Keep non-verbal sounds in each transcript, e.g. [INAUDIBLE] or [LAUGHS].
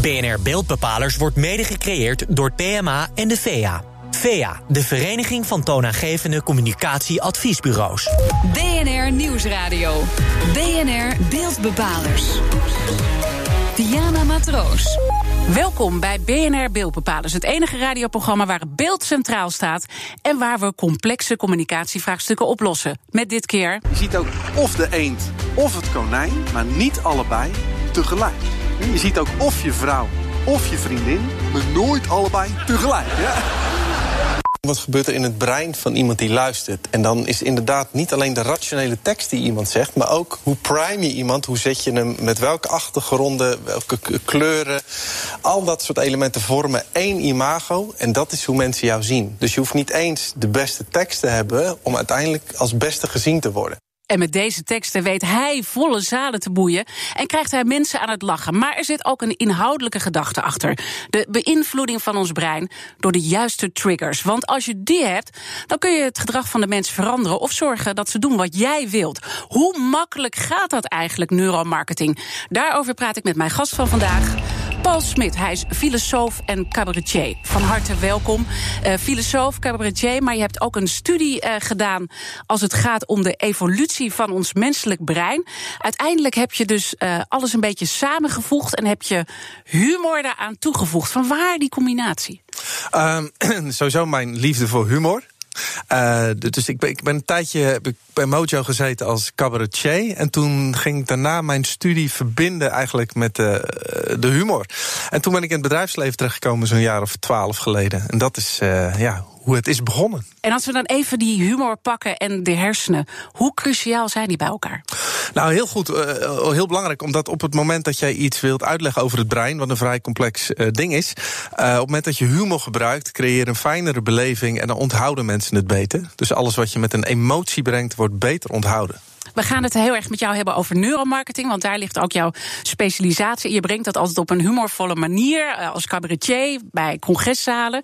BNR Beeldbepalers wordt mede gecreëerd door PMA en de VEA. VEA, de Vereniging van Toonaangevende Communicatieadviesbureaus. BNR Nieuwsradio. BNR Beeldbepalers. Diana Matroos. Welkom bij BNR Beeldbepalers, het enige radioprogramma waar het beeld centraal staat en waar we complexe communicatievraagstukken oplossen. Met dit keer. Je ziet ook of de eend of het konijn, maar niet allebei tegelijk. Je ziet ook of je vrouw of je vriendin, maar nooit allebei tegelijk. Ja? Wat gebeurt er in het brein van iemand die luistert? En dan is inderdaad niet alleen de rationele tekst die iemand zegt, maar ook hoe prime je iemand, hoe zet je hem, met welke achtergronden, welke kleuren. Al dat soort elementen vormen één imago en dat is hoe mensen jou zien. Dus je hoeft niet eens de beste tekst te hebben om uiteindelijk als beste gezien te worden. En met deze teksten weet hij volle zalen te boeien en krijgt hij mensen aan het lachen. Maar er zit ook een inhoudelijke gedachte achter. De beïnvloeding van ons brein door de juiste triggers. Want als je die hebt, dan kun je het gedrag van de mensen veranderen of zorgen dat ze doen wat jij wilt. Hoe makkelijk gaat dat eigenlijk, neuromarketing? Daarover praat ik met mijn gast van vandaag. Paul Smit, hij is filosoof en cabaretier. Van harte welkom. Uh, filosoof, cabaretier, maar je hebt ook een studie uh, gedaan als het gaat om de evolutie van ons menselijk brein. Uiteindelijk heb je dus uh, alles een beetje samengevoegd en heb je humor daaraan toegevoegd. Van waar die combinatie? Um, [CLEARS THROAT] sowieso mijn liefde voor humor. Uh, dus ik ben, ik ben een tijdje bij Mojo gezeten als cabaretier. En toen ging ik daarna mijn studie verbinden eigenlijk met de, de humor. En toen ben ik in het bedrijfsleven terechtgekomen zo'n jaar of twaalf geleden. En dat is uh, ja, hoe het is begonnen. En als we dan even die humor pakken en de hersenen, hoe cruciaal zijn die bij elkaar? Nou, heel goed, uh, heel belangrijk, omdat op het moment dat jij iets wilt uitleggen over het brein, wat een vrij complex uh, ding is, uh, op het moment dat je humor gebruikt, creëer je een fijnere beleving en dan onthouden mensen het beter. Dus alles wat je met een emotie brengt, wordt beter onthouden. We gaan het heel erg met jou hebben over neuromarketing, want daar ligt ook jouw specialisatie. Je brengt dat altijd op een humorvolle manier als cabaretier bij congreszalen.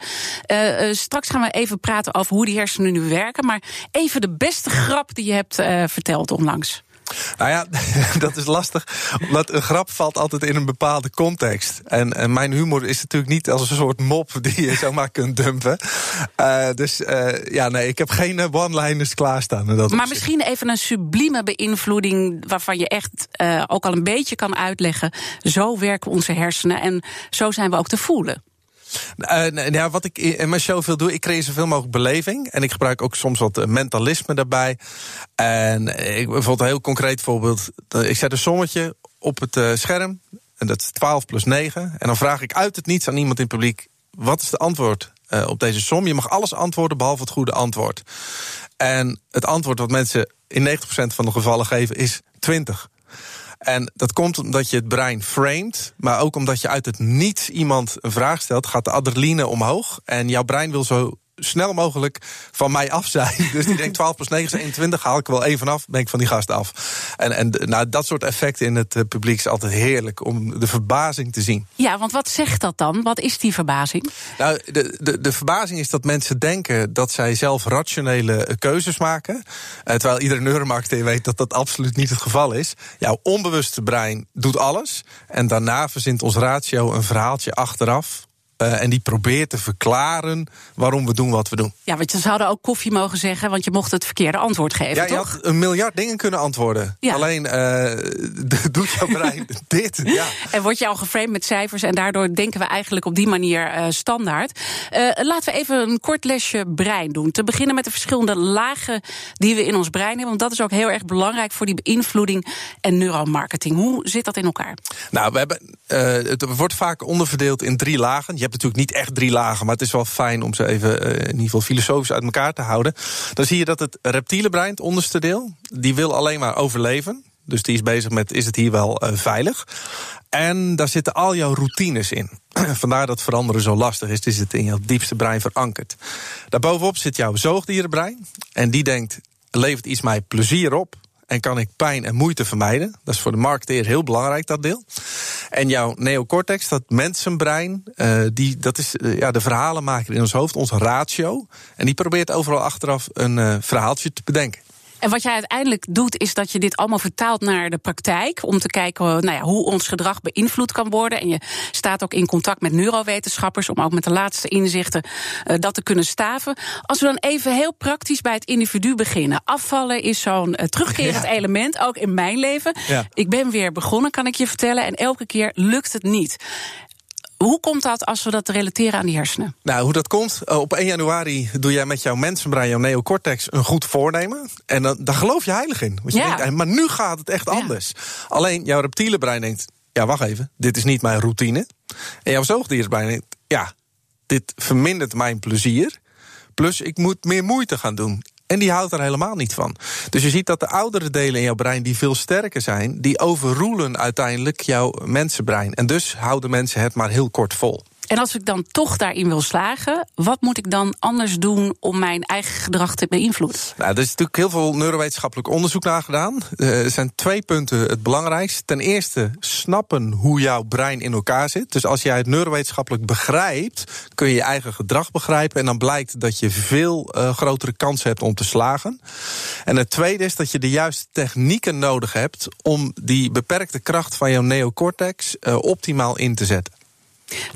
Uh, uh, straks gaan we even praten over hoe die hersenen nu werken. Maar even de beste grap die je hebt uh, verteld onlangs. Nou ja, [LAUGHS] dat is lastig. Omdat een grap valt altijd in een bepaalde context. En, en mijn humor is natuurlijk niet als een soort mop [LAUGHS] die je zomaar kunt dumpen. Uh, dus uh, ja, nee, ik heb geen one-liners klaarstaan. Dat maar opzicht. misschien even een sublieme beïnvloeding waarvan je echt uh, ook al een beetje kan uitleggen. Zo werken onze hersenen en zo zijn we ook te voelen. Uh, ja, wat ik in mijn show veel doe, ik creëer zoveel mogelijk beleving. En ik gebruik ook soms wat mentalisme daarbij. En ik, bijvoorbeeld een heel concreet voorbeeld. Ik zet een sommetje op het uh, scherm. En dat is 12 plus 9. En dan vraag ik uit het niets aan iemand in het publiek: wat is de antwoord op deze som? Je mag alles antwoorden behalve het goede antwoord. En het antwoord wat mensen in 90% van de gevallen geven is 20. En dat komt omdat je het brein framet, maar ook omdat je uit het niets iemand een vraag stelt, gaat de adrenaline omhoog. En jouw brein wil zo snel mogelijk van mij af zijn. [LAUGHS] Dus die denkt 12 plus 9 is 21, haal ik er wel één vanaf, ben ik van die gast af. En, en nou, dat soort effecten in het publiek is altijd heerlijk om de verbazing te zien. Ja, want wat zegt dat dan? Wat is die verbazing? Nou, de, de, de verbazing is dat mensen denken dat zij zelf rationele keuzes maken. Uh, terwijl iedere neuromarketeer weet dat dat absoluut niet het geval is. Jouw onbewuste brein doet alles. En daarna verzint ons ratio een verhaaltje achteraf Uh, en die probeert te verklaren waarom we doen wat we doen. Ja, want je zouden ook koffie mogen zeggen, want je mocht het verkeerde antwoord geven. Ja, je toch? had een miljard dingen kunnen antwoorden. Ja. Alleen uh, [LAUGHS] doet jouw brein [LAUGHS] dit. Ja. En wordt jou geframed met cijfers en daardoor denken we eigenlijk op die manier uh, standaard. laten we even een kort lesje brein doen. Te beginnen met de verschillende lagen die we in ons brein hebben. Want dat is ook heel erg belangrijk voor die beïnvloeding en neuromarketing. Hoe zit dat in elkaar? Nou, we hebben, het wordt vaak onderverdeeld in drie lagen. Je hebt natuurlijk niet echt drie lagen, maar het is wel fijn om ze even uh, in ieder geval filosofisch uit elkaar te houden. Dan zie je dat het reptiele brein, het onderste deel, die wil alleen maar overleven. Dus die is bezig met: is het hier wel uh, veilig? En daar zitten al jouw routines in. [CLEARS THROAT] Vandaar dat veranderen zo lastig is. Het is het in jouw diepste brein verankerd. Daarbovenop zit jouw zoogdierenbrein. En die denkt: levert iets mij plezier op? En kan ik pijn en moeite vermijden? Dat is voor de marketeer heel belangrijk, dat deel. En jouw neocortex, dat mensenbrein, uh, die, dat is uh, ja, de verhalenmaker in ons hoofd, onze ratio. En die probeert overal achteraf een uh, verhaaltje te bedenken. En wat jij uiteindelijk doet, is dat je dit allemaal vertaalt naar de praktijk. Om te kijken nou ja, hoe ons gedrag beïnvloed kan worden. En je staat ook in contact met neurowetenschappers om ook met de laatste inzichten uh, dat te kunnen staven. Als we dan even heel praktisch bij het individu beginnen. Afvallen is zo'n uh, terugkerend ja. element, ook in mijn leven. Ja. Ik ben weer begonnen, kan ik je vertellen. En elke keer lukt het niet. Hoe komt dat als we dat relateren aan die hersenen? Nou, hoe dat komt, op 1 januari doe jij met jouw mensenbrein, jouw neocortex, een goed voornemen. En dan, dan geloof je heilig in. Want je ja. denkt, maar nu gaat het echt anders. Alleen jouw reptiele brein denkt, ja, wacht even, dit is niet mijn routine. En jouw zoogdiersbrein denkt, ja, dit vermindert mijn plezier. Plus, ik moet meer moeite gaan doen. En die houdt er helemaal niet van. Dus je ziet dat de oudere delen in jouw brein, die veel sterker zijn, die overroelen uiteindelijk jouw mensenbrein. En dus houden mensen het maar heel kort vol. En als ik dan toch daarin wil slagen, wat moet ik dan anders doen om mijn eigen gedrag te beïnvloeden? Nou, er is natuurlijk heel veel neurowetenschappelijk onderzoek naar gedaan. Er zijn twee punten het belangrijkste. Ten eerste, snappen hoe jouw brein in elkaar zit. Dus als jij het neurowetenschappelijk begrijpt, kun je je eigen gedrag begrijpen. En dan blijkt dat je veel uh, grotere kansen hebt om te slagen. En het tweede is dat je de juiste technieken nodig hebt om die beperkte kracht van jouw neocortex uh, optimaal in te zetten.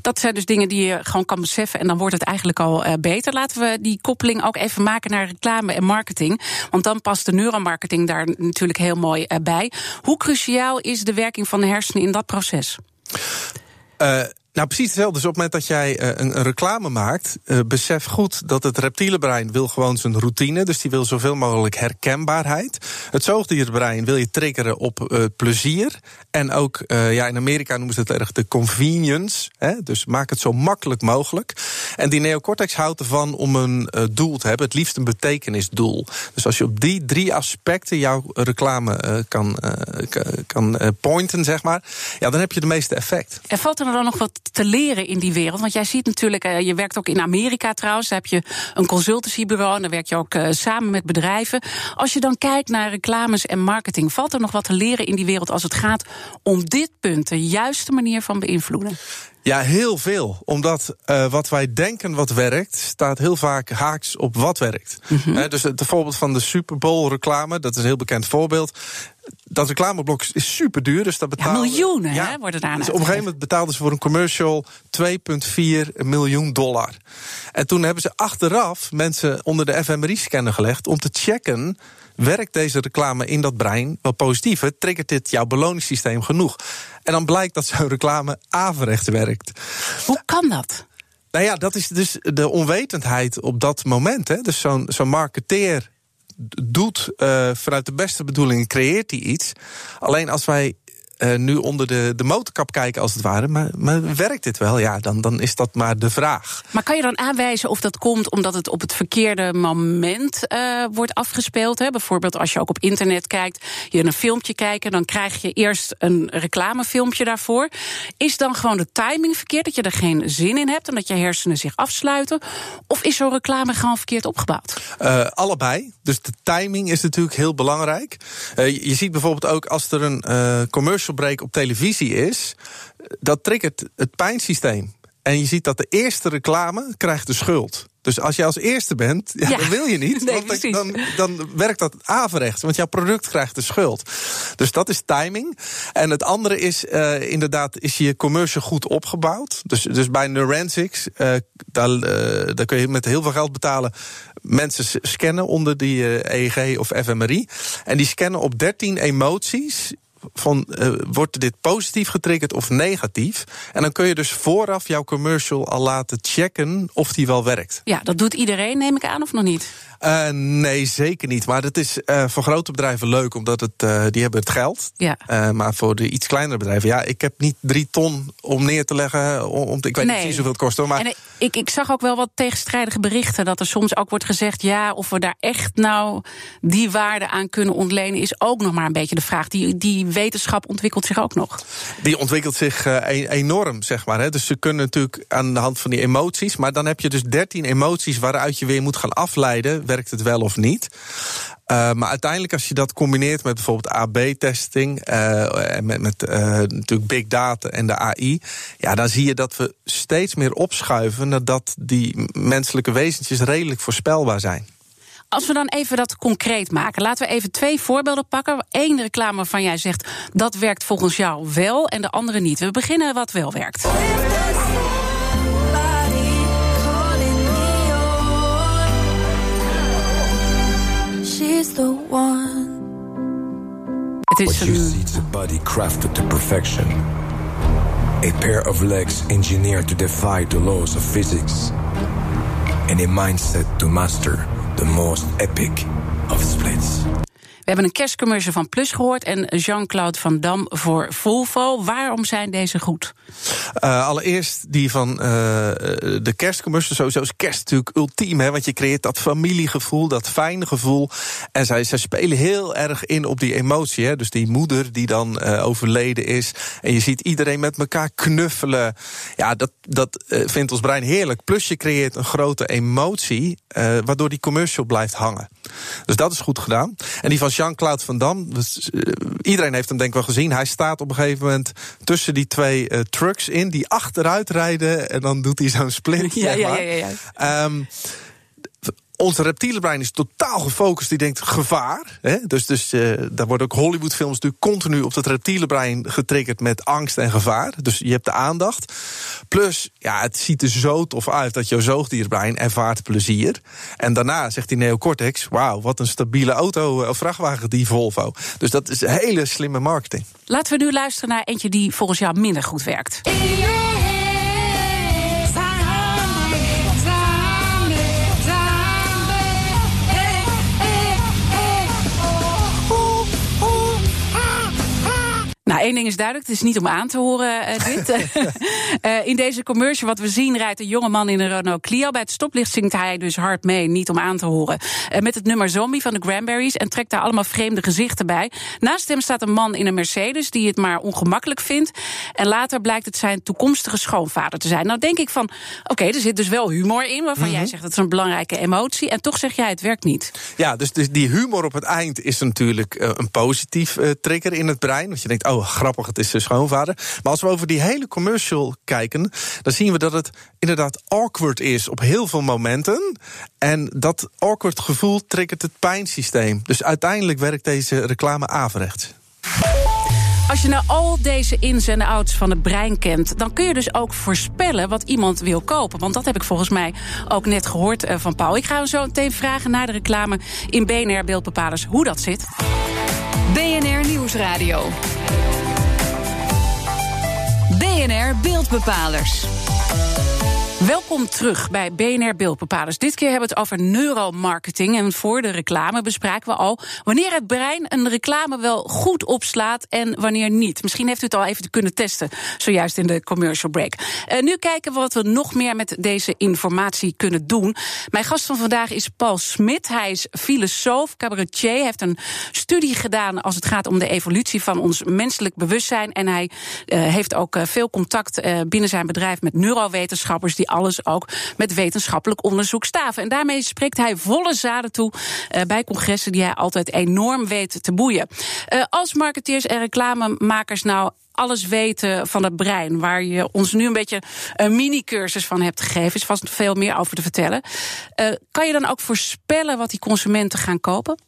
Dat zijn dus dingen die je gewoon kan beseffen en dan wordt het eigenlijk al uh, beter. Laten we die koppeling ook even maken naar reclame en marketing. Want dan past de neuromarketing daar natuurlijk heel mooi uh, bij. Hoe cruciaal is de werking van de hersenen in dat proces? Uh, nou, precies hetzelfde. Dus op het moment dat jij uh, een, reclame maakt, uh, besef goed dat het reptiele brein wil gewoon zijn routine. Dus die wil zoveel mogelijk herkenbaarheid. Het zoogdierbrein wil je triggeren op uh, plezier. En ook, ja, in Amerika noemen ze het erg de convenience. Hè? Dus maak het zo makkelijk mogelijk. En die neocortex houdt ervan om een doel te hebben. Het liefst een betekenisdoel. Dus als je op die drie aspecten jouw reclame kan, kan pointen, zeg maar. Ja, dan heb je de meeste effect. Er valt er dan nog wat te leren in die wereld? Want jij ziet natuurlijk, uh, je werkt ook in Amerika trouwens. Daar heb je een consultancybureau en daar werk je ook uh, samen met bedrijven. Als je dan kijkt naar reclames en marketing, valt er nog wat te leren in die wereld als het gaat om dit punt, de juiste manier van beïnvloeden? Ja, heel veel. Omdat uh, wat wij denken wat werkt, staat heel vaak haaks op wat werkt. Mm -hmm. dus het voorbeeld van de Super Bowl reclame, dat is een heel bekend voorbeeld dat reclameblok is super duur. Dus dat betalen, ja, miljoenen ja, hè, worden daar dus Op een gegeven moment betaalden ze voor een commercial 2,4 miljoen dollar. En toen hebben ze achteraf mensen onder de fMRI-scanner gelegd om te checken. Werkt deze reclame in dat brein wel positief? Triggert dit jouw beloningssysteem genoeg? En dan blijkt dat zo'n reclame averechts werkt. Hoe kan dat? Nou ja, dat is dus de onwetendheid op dat moment. Hè. Dus zo'n zo'n marketeer doet uh, vanuit de beste bedoelingen, creëert hij iets. Alleen als wij uh, nu onder de, de motorkap kijken, als het ware. Maar, maar werkt dit wel? Ja, dan, dan is dat maar de vraag. Maar kan je dan aanwijzen of dat komt omdat het op het verkeerde moment uh, wordt afgespeeld? Hè? Bijvoorbeeld als je ook op internet kijkt, je een filmpje kijken, dan krijg je eerst een reclamefilmpje daarvoor. Is dan gewoon de timing verkeerd, dat je er geen zin in hebt en dat je hersenen zich afsluiten? Of is zo'n reclame gewoon verkeerd opgebouwd? Uh, allebei. Dus de timing is natuurlijk heel belangrijk. je ziet bijvoorbeeld ook als er een commercial break op televisie is, dat triggert het pijnsysteem. En je ziet dat de eerste reclame krijgt de schuld. Dus als je als eerste bent, ja, ja. dan wil je niet. [LAUGHS] Nee, want dan, dan, werkt dat averechts. Want jouw product krijgt de schuld. Dus dat is timing. En het andere is uh, inderdaad, is je commercial goed opgebouwd? Dus, dus bij Neurensics, uh, daar, uh, daar kun je met heel veel geld betalen. Mensen scannen onder die EEG of fMRI. En die scannen op 13 emoties van uh, wordt dit positief getriggerd of negatief? En dan kun je dus vooraf jouw commercial al laten checken of die wel werkt. Ja, dat doet iedereen, neem ik aan, of nog niet? Uh, nee, zeker niet. Maar het is uh, voor grote bedrijven leuk, omdat het, uh, die hebben het geld. Ja. maar voor de iets kleinere bedrijven, ja, ik heb niet drie ton om neer te leggen. Om, ik weet nee. niet precies hoeveel het kost. Hoor, maar... En ik, ik zag ook wel wat tegenstrijdige berichten. Dat er soms ook wordt gezegd, ja, of we daar echt nou die waarde aan kunnen ontlenen, is ook nog maar een beetje de vraag. Die, die wetenschap ontwikkelt zich ook nog. Die ontwikkelt zich enorm, zeg maar. Hè. Dus ze kunnen natuurlijk aan de hand van die emoties. Maar dan heb je dus dertien emoties waaruit je weer moet gaan afleiden werkt het wel of niet. Uh, maar uiteindelijk, als je dat combineert met bijvoorbeeld AB-testing, uh, en met, met uh, natuurlijk big data en de AI, ja, dan zie je dat we steeds meer opschuiven nadat die menselijke wezentjes redelijk voorspelbaar zijn. Als we dan even dat concreet maken, laten we even twee voorbeelden pakken. Eén reclame waarvan jij zegt dat werkt volgens jou wel en de andere niet. We beginnen wat wel werkt. She's the one. Het is What you een see is a body crafted to perfection. A pair of legs engineered to defy the laws of physics. And a mindset to master the most epic of splits. We hebben een kerstcommercial van Plus gehoord en Jean-Claude Van Dam voor Volvo. Waarom zijn deze goed? Uh, allereerst die van uh, de kerstcommercial. Sowieso is kerst natuurlijk ultiem, hè, want je creëert dat familiegevoel, dat fijne gevoel. En zij, zij spelen heel erg in op die emotie. Hè. Dus die moeder die dan uh, overleden is. En je ziet iedereen met elkaar knuffelen. Ja, dat, dat vindt ons brein heerlijk. Plus je creëert een grote emotie, waardoor die commercial blijft hangen. Dus dat is goed gedaan. En die van Jean-Claude Van Dam, dus, iedereen heeft hem denk ik wel gezien. Hij staat op een gegeven moment tussen die twee trucks in die achteruit rijden. En dan doet hij zo'n split. Ja, zeg maar. ja, ja, ja. Um, ons reptiele brein is totaal gefocust. Die denkt gevaar. Hè? Dus, dus uh, daar worden ook Hollywoodfilms natuurlijk continu op dat reptiele brein getriggerd met angst en gevaar. Dus je hebt de aandacht. Plus, ja, het ziet er zo tof uit dat jouw zoogdierbrein ervaart plezier. En daarna zegt die neocortex: Wauw, wat een stabiele auto of vrachtwagen, die Volvo. Dus dat is hele slimme marketing. Laten we nu luisteren naar eentje die volgens jou minder goed werkt. Één ding is duidelijk, het is niet om aan te horen, uh, dit. uh, [LAUGHS] in deze commercial, wat we zien, rijdt een jonge man in een Renault Clio. Bij het stoplicht zingt hij dus hard mee, niet om aan te horen. Uh, met het nummer Zombie van de Cranberries en trekt daar allemaal vreemde gezichten bij. Naast hem staat een man in een Mercedes die het maar ongemakkelijk vindt. En later blijkt het zijn toekomstige schoonvader te zijn. Nou denk ik van, oké, okay, er zit dus wel humor in, waarvan mm -hmm. jij zegt dat is een belangrijke emotie. En toch zeg jij, het werkt niet. Ja, dus, dus die humor op het eind is natuurlijk een positief trigger in het brein. Want je denkt, oh, grappig, het is de schoonvader. Maar als we over die hele commercial kijken, dan zien we dat het inderdaad awkward is op heel veel momenten. En dat awkward gevoel triggert het pijnsysteem. Dus uiteindelijk werkt deze reclame averechts. Als je nou al deze ins en outs van het brein kent, dan kun je dus ook voorspellen wat iemand wil kopen. Want dat heb ik volgens mij ook net gehoord van Paul. Ik ga hem zo meteen vragen naar de reclame in BNR Beeldbepalers hoe dat zit. BNR Nieuwsradio. BNR Beeldbepalers. Welkom terug bij BNR Beeldbepalers. Dit keer hebben we het over neuromarketing. En voor de reclame bespraken we al wanneer het brein een reclame wel goed opslaat en wanneer niet. Misschien heeft u het al even kunnen testen, zojuist in de commercial break. Uh, nu kijken we wat we nog meer met deze informatie kunnen doen. Mijn gast van vandaag is Paul Smit. Hij is filosoof, cabaretier. Heeft een studie gedaan als het gaat om de evolutie van ons menselijk bewustzijn. En hij uh, heeft ook uh, veel contact binnen zijn bedrijf met neurowetenschappers die alles ook met wetenschappelijk onderzoek staven. En daarmee spreekt hij volle zaden toe uh, bij congressen die hij altijd enorm weet te boeien. Uh, als marketeers en reclamemakers nou alles weten van het brein, waar je ons nu een beetje een mini-cursus van hebt gegeven, is vast veel meer over te vertellen. Uh, kan je dan ook voorspellen wat die consumenten gaan kopen?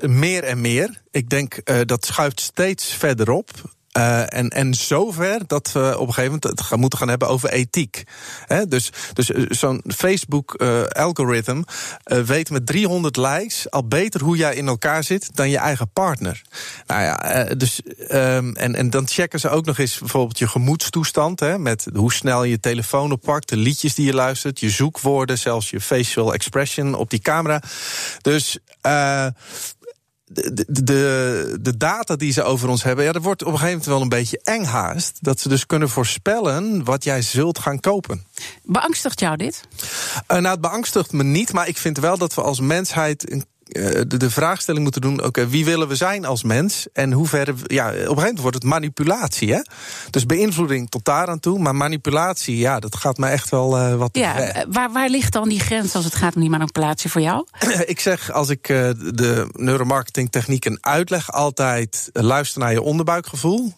Meer en meer. Ik denk dat schuift steeds verder op. Uh, en, en zover dat we op een gegeven moment het gaan moeten gaan hebben over ethiek. Dus dus zo'n Facebook-algoritme uh, weet met 300 likes al beter hoe jij in elkaar zit dan je eigen partner. Nou ja, dus, um, en, en dan checken ze ook nog eens bijvoorbeeld je gemoedstoestand. Hè, met hoe snel je je telefoon oppakt, de liedjes die je luistert, je zoekwoorden, zelfs je facial expression op die camera. Dus de, de, de data die ze over ons hebben, ja, dat wordt op een gegeven moment wel een beetje eng haast. Dat ze dus kunnen voorspellen wat jij zult gaan kopen. Beangstigt jou dit? Uh, nou, het beangstigt me niet, maar ik vind wel dat we als mensheid een de, de vraagstelling moeten doen: oké, okay, wie willen we zijn als mens? En hoe ver. Ja, op een gegeven moment wordt het manipulatie. Hè? Dus beïnvloeding tot daar aan toe. Maar manipulatie, ja, dat gaat me echt wel uh, wat. Ja, ver. waar, waar ligt dan die grens als het gaat om die manipulatie voor jou? [CLEARS THROAT] ik zeg als ik uh, de neuromarketing technieken uitleg, altijd uh, luister naar je onderbuikgevoel.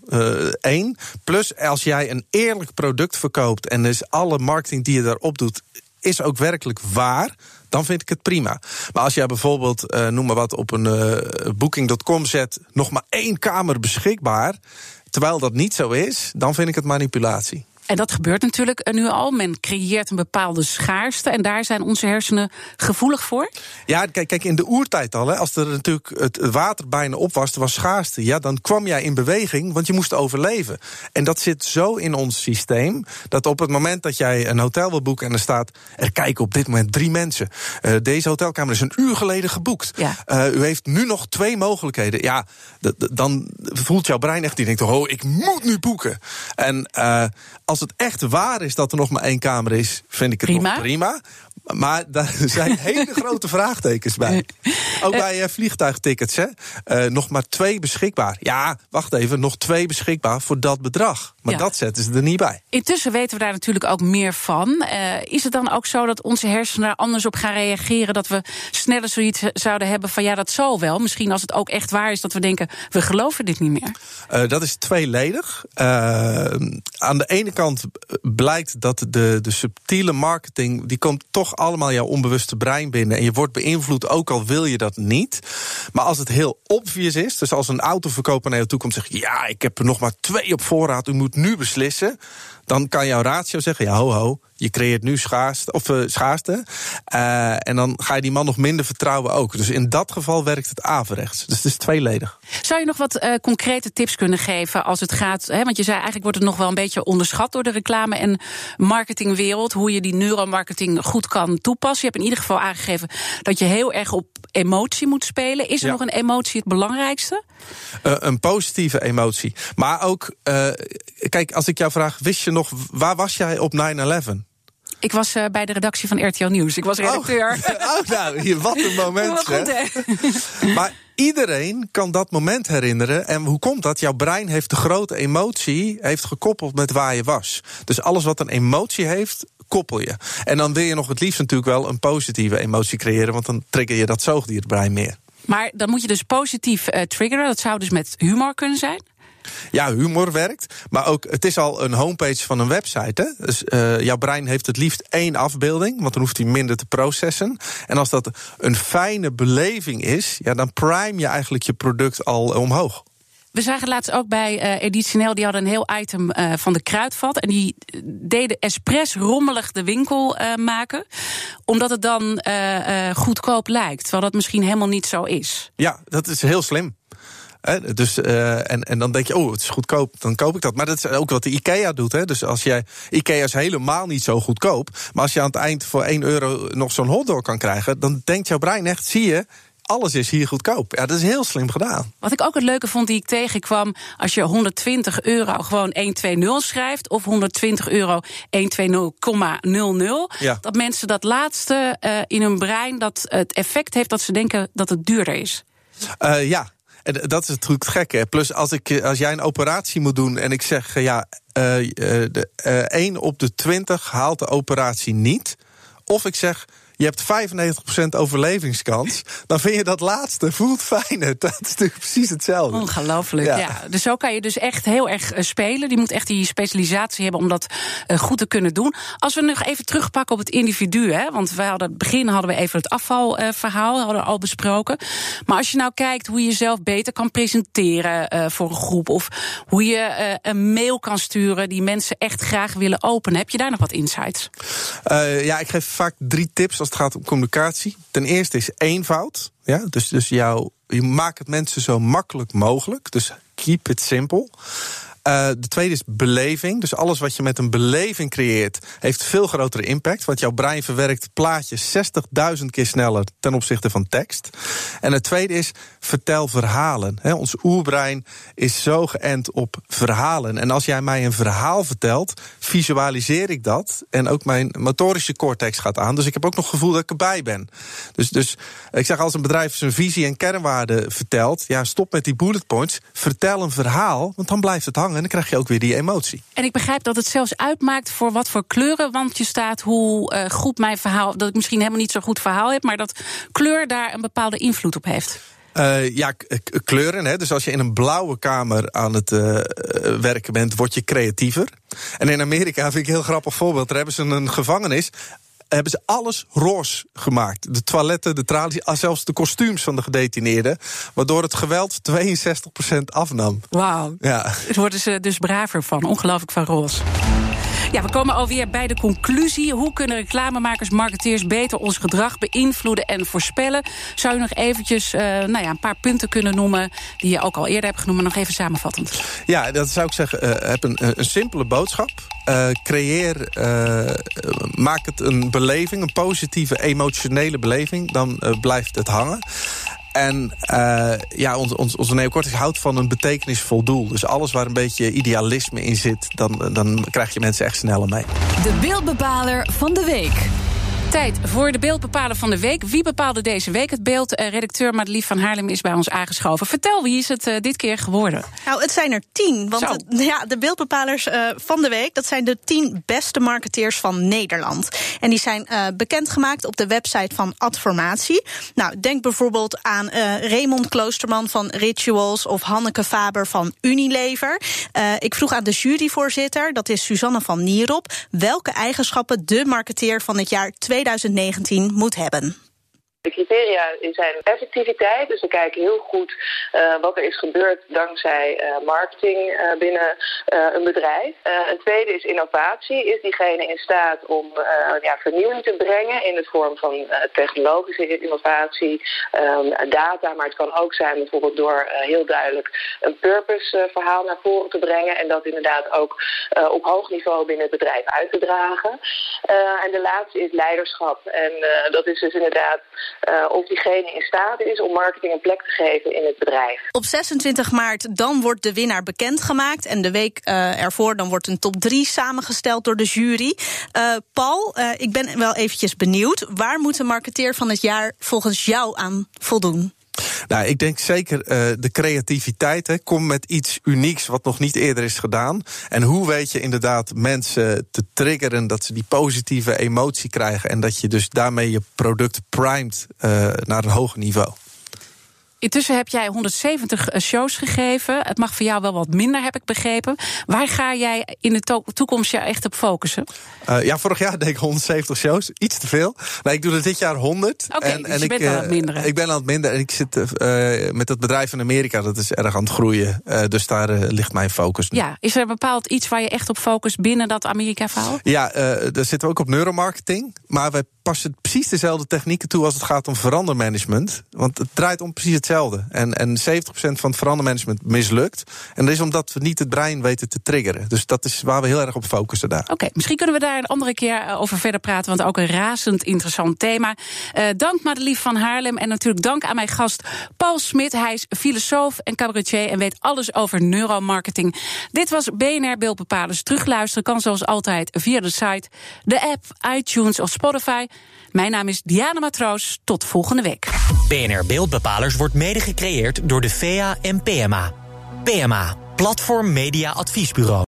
Eén. Plus als jij een eerlijk product verkoopt en dus alle marketing die je daarop doet, is ook werkelijk waar dan vind ik het prima. Maar als jij bijvoorbeeld, eh, noem maar wat, op een eh, booking.com zet, nog maar één kamer beschikbaar, terwijl dat niet zo is, dan vind ik het manipulatie. En dat gebeurt natuurlijk eh, nu al. Men creëert een bepaalde schaarste. En daar zijn onze hersenen gevoelig voor. Ja, kijk, kijk in de oertijd al, hè, als er natuurlijk het water bijna op was, er was schaarste. Ja, dan kwam jij in beweging, want je moest overleven. En dat zit zo in ons systeem dat op het moment dat jij een hotel wil boeken en er staat, er kijken op dit moment drie mensen. Uh, deze hotelkamer is een uur geleden geboekt. Ja. Uh, u heeft nu nog twee mogelijkheden. Ja, dan voelt jouw brein echt die denkt, oh, ik moet nu boeken. En uh, als het echt waar is dat er nog maar één kamer is, vind ik het prima. nog prima. Maar daar [LAUGHS] zijn hele grote vraagtekens bij. [LAUGHS] Ook bij uh, vliegtuigtickets, hè? Uh, nog maar twee beschikbaar. Ja, wacht even, nog twee beschikbaar voor dat bedrag. Maar Ja. dat zetten ze er niet bij. Intussen weten we daar natuurlijk ook meer van. Eh, is het dan ook zo dat onze hersenen daar anders op gaan reageren? Dat we sneller zoiets zouden hebben van ja, dat zal wel. Misschien als het ook echt waar is dat we denken, we geloven dit niet meer. Uh, dat is tweeledig. Uh, aan de ene kant blijkt dat de, de subtiele marketing... die komt toch allemaal jouw onbewuste brein binnen... en je wordt beïnvloed, ook al wil je dat niet. Maar als het heel obvious is... dus als een autoverkoper naar je toe komt en zegt... ja, ik heb er nog maar twee op voorraad, u moet nu beslissen... dan kan jouw ratio zeggen, ja, ho, ho... je creëert nu schaarste, of, uh, schaarste. Uh, en dan ga je die man nog minder vertrouwen ook. Dus in dat geval werkt het averechts. Dus het is tweeledig. Zou je nog wat uh, concrete tips kunnen geven als het gaat... Hè, want je zei eigenlijk wordt het nog wel een beetje onderschat... door de reclame- en marketingwereld... hoe je die neuromarketing goed kan toepassen. Je hebt in ieder geval aangegeven dat je heel erg op emotie moet spelen. Is er Ja. nog een emotie het belangrijkste? Een positieve emotie. Maar ook, kijk, als ik jou vraag, wist je nog, waar was jij op 9-11? Ik was uh, bij de redactie van RTL Nieuws. Ik was redacteur. Oh, [LAUGHS] oh nou, wat een moment. Goed, hè? [LAUGHS] maar iedereen kan dat moment herinneren. En hoe komt dat? Jouw brein heeft de grote emotie heeft gekoppeld met waar je was. Dus alles wat een emotie heeft, koppel je. En dan wil je nog het liefst natuurlijk wel een positieve emotie creëren, want dan trigger je dat zoogdierbrein meer. Maar dan moet je dus positief uh, triggeren. Dat zou dus met humor kunnen zijn. Ja, humor werkt. Maar ook, het is al een homepage van een website. Hè? Dus uh, jouw brein heeft het liefst één afbeelding, want dan hoeft hij minder te processen. En als dat een fijne beleving is, ja, dan prime je eigenlijk je product al omhoog. We zagen laatst ook bij uh, Editioneel, die hadden een heel item uh, van de kruidvat. En die deden expres rommelig de winkel uh, maken. Omdat het dan goedkoop lijkt. Terwijl dat misschien helemaal niet zo is. Ja, dat is heel slim. Dus, uh, en, en dan denk je, oh, het is goedkoop, dan koop ik dat. Maar dat is ook wat de IKEA doet. Hè? Dus als jij, IKEA is helemaal niet zo goedkoop. Maar als je aan het eind voor 1 euro nog zo'n hotdog kan krijgen... dan denkt jouw brein echt, zie je, alles is hier goedkoop. Ja, dat is heel slim gedaan. Wat ik ook het leuke vond die ik tegenkwam... als je 120 euro gewoon 120 schrijft... of 120 euro 120,00... Ja. dat mensen dat laatste uh, in hun brein... dat het effect heeft dat ze denken dat het duurder is. Uh, ja, en dat is natuurlijk het gekke. Plus als, ik, als jij een operatie moet doen en ik zeg... ja, uh, de, 1 op de 20 haalt de operatie niet... of ik zeg je hebt 95% overlevingskans, dan vind je dat laatste voelt fijner. [LAUGHS] Dat is natuurlijk precies hetzelfde. Ongelooflijk, ja. ja. Dus zo kan je dus echt heel erg spelen. Die moet echt die specialisatie hebben om dat uh, goed te kunnen doen. Als we nog even terugpakken op het individu, hè, want we hadden het begin hadden we even het afvalverhaal, uh, hadden we al besproken. Maar als je nou kijkt hoe je jezelf beter kan presenteren uh, voor een groep, of hoe je een mail kan sturen die mensen echt graag willen openen, heb je daar nog wat insights? ja, ik geef vaak drie tips als het gaat om communicatie. Ten eerste is eenvoud. Ja, dus, dus jou, je maakt het mensen zo makkelijk mogelijk. Dus keep it simple. Uh, de tweede is beleving. Dus alles wat je met een beleving creëert, heeft veel grotere impact. Want jouw brein verwerkt plaatjes 60.000 keer sneller ten opzichte van tekst. En het tweede is vertel verhalen. Ons oerbrein is zo geënt op verhalen. En als jij mij een verhaal vertelt, visualiseer ik dat. En ook mijn motorische cortex gaat aan. Dus ik heb ook nog het gevoel dat ik erbij ben. Dus, dus ik zeg als een bedrijf zijn visie en kernwaarden vertelt, ja, stop met die bullet points. Vertel een verhaal, want dan blijft het hangen. En dan krijg je ook weer die emotie. En ik begrijp dat het zelfs uitmaakt voor wat voor kleurenwandje staat, hoe uh, goed mijn verhaal, dat ik misschien helemaal niet zo'n goed verhaal heb, maar dat kleur daar een bepaalde invloed op heeft. Uh, ja, kleuren. Hè. Dus als je in een blauwe kamer aan het uh, werken bent, word je creatiever. En in Amerika vind ik een heel grappig voorbeeld. Daar hebben ze een gevangenis. Hebben ze alles roze gemaakt. De toiletten, de tralies, ah, zelfs de kostuums van de gedetineerden. Waardoor het geweld 62% afnam. Wauw. Ja. Daar worden ze dus braver van. Ongelooflijk van roze. Ja, we komen alweer bij de conclusie. Hoe kunnen reclamemakers, marketeers beter ons gedrag beïnvloeden en voorspellen? Zou je nog eventjes uh, nou ja, een paar punten kunnen noemen... die je ook al eerder hebt genoemd, maar nog even samenvattend? Ja, dat zou ik zeggen. Uh, heb een, een simpele boodschap. Uh, creëer, maak het een beleving, een positieve, emotionele beleving. Dan blijft het hangen. En uh, ja, ons, ons, onze neocortex houdt van een betekenisvol doel. Dus alles waar een beetje idealisme in zit... dan, dan krijg je mensen echt sneller mee. De beeldbepaler van de week. Tijd voor de beeldbepaler van de week. Wie bepaalde deze week het beeld? Uh, redacteur Madelief van Haarlem is bij ons aangeschoven. Vertel, wie is het uh, dit keer geworden? Nou, het zijn er tien. Want het, ja, de beeldbepalers uh, van de week... dat zijn de tien beste marketeers van Nederland. En die zijn bekendgemaakt op de website van Adformatie. Nou, denk bijvoorbeeld aan Raymond Kloosterman van Rituals... of Hanneke Faber van Unilever. ik vroeg aan de juryvoorzitter, dat is Suzanne van Nierop... welke eigenschappen de marketeer van het jaar 2020 2019 moet hebben. De criteria zijn effectiviteit, dus we kijken heel goed uh, wat er is gebeurd dankzij uh, marketing uh, binnen een bedrijf. een tweede is innovatie. Is diegene in staat om ja, vernieuwing te brengen in de vorm van technologische innovatie, um, data, maar het kan ook zijn bijvoorbeeld door heel duidelijk een purpose verhaal naar voren te brengen en dat inderdaad ook op hoog niveau binnen het bedrijf uit te dragen. en de laatste is leiderschap en dat is dus inderdaad uh, of diegene in staat is om marketing een plek te geven in het bedrijf. Op 26 maart dan wordt de winnaar bekendgemaakt. En de week uh, ervoor dan wordt een top 3 samengesteld door de jury. Uh, Paul, ik ben wel eventjes benieuwd. Waar moet de marketeer van het jaar volgens jou aan voldoen? Nou, ik denk zeker uh, de creativiteit. Hè. Kom met iets unieks wat nog niet eerder is gedaan. En hoe weet je inderdaad mensen te triggeren dat ze die positieve emotie krijgen. En dat je dus daarmee je product primed uh, naar een hoger niveau. Intussen heb jij 170 eh, shows gegeven. Het mag voor jou wel wat minder, heb ik begrepen. Waar ga jij in de toekomst je echt op focussen? Uh, ja, vorig jaar [LAUGHS] deed ik 170 shows. Iets te veel. Nou, ik doe er dit jaar 100. Oké, okay, dus je ik, bent aan het minderen. Ik ben aan het minderen. En ik zit uh, met dat bedrijf in Amerika. Dat is erg aan het groeien. Uh, dus daar ligt mijn focus nu. Ja, is er bepaald iets waar je echt op focust binnen dat Amerika-verhaal? Ja, daar zitten we ook op neuromarketing. Maar wij passen precies dezelfde technieken toe als het gaat om verandermanagement. Want het draait om precies hetzelfde en, en 70% van het verandermanagement mislukt. En dat is omdat we niet het brein weten te triggeren. Dus dat is waar we heel erg op focussen daar. Oké, misschien kunnen we daar een andere keer eh, over verder praten. Want ook een razend interessant thema. Uh, dank Madelief van Haarlem. En natuurlijk dank aan mijn gast Paul Smit. Hij is filosoof en cabaretier en weet alles over neuromarketing. Dit was BNR Beeldbepalers. Terugluisteren kan zoals altijd via de site, de app, iTunes of Spotify. Mijn naam is Diana Matroos. Tot volgende week. BNR Beeldbepalers wordt mede gecreëerd door de VEA en PMA. PMA, Platform Media Adviesbureau.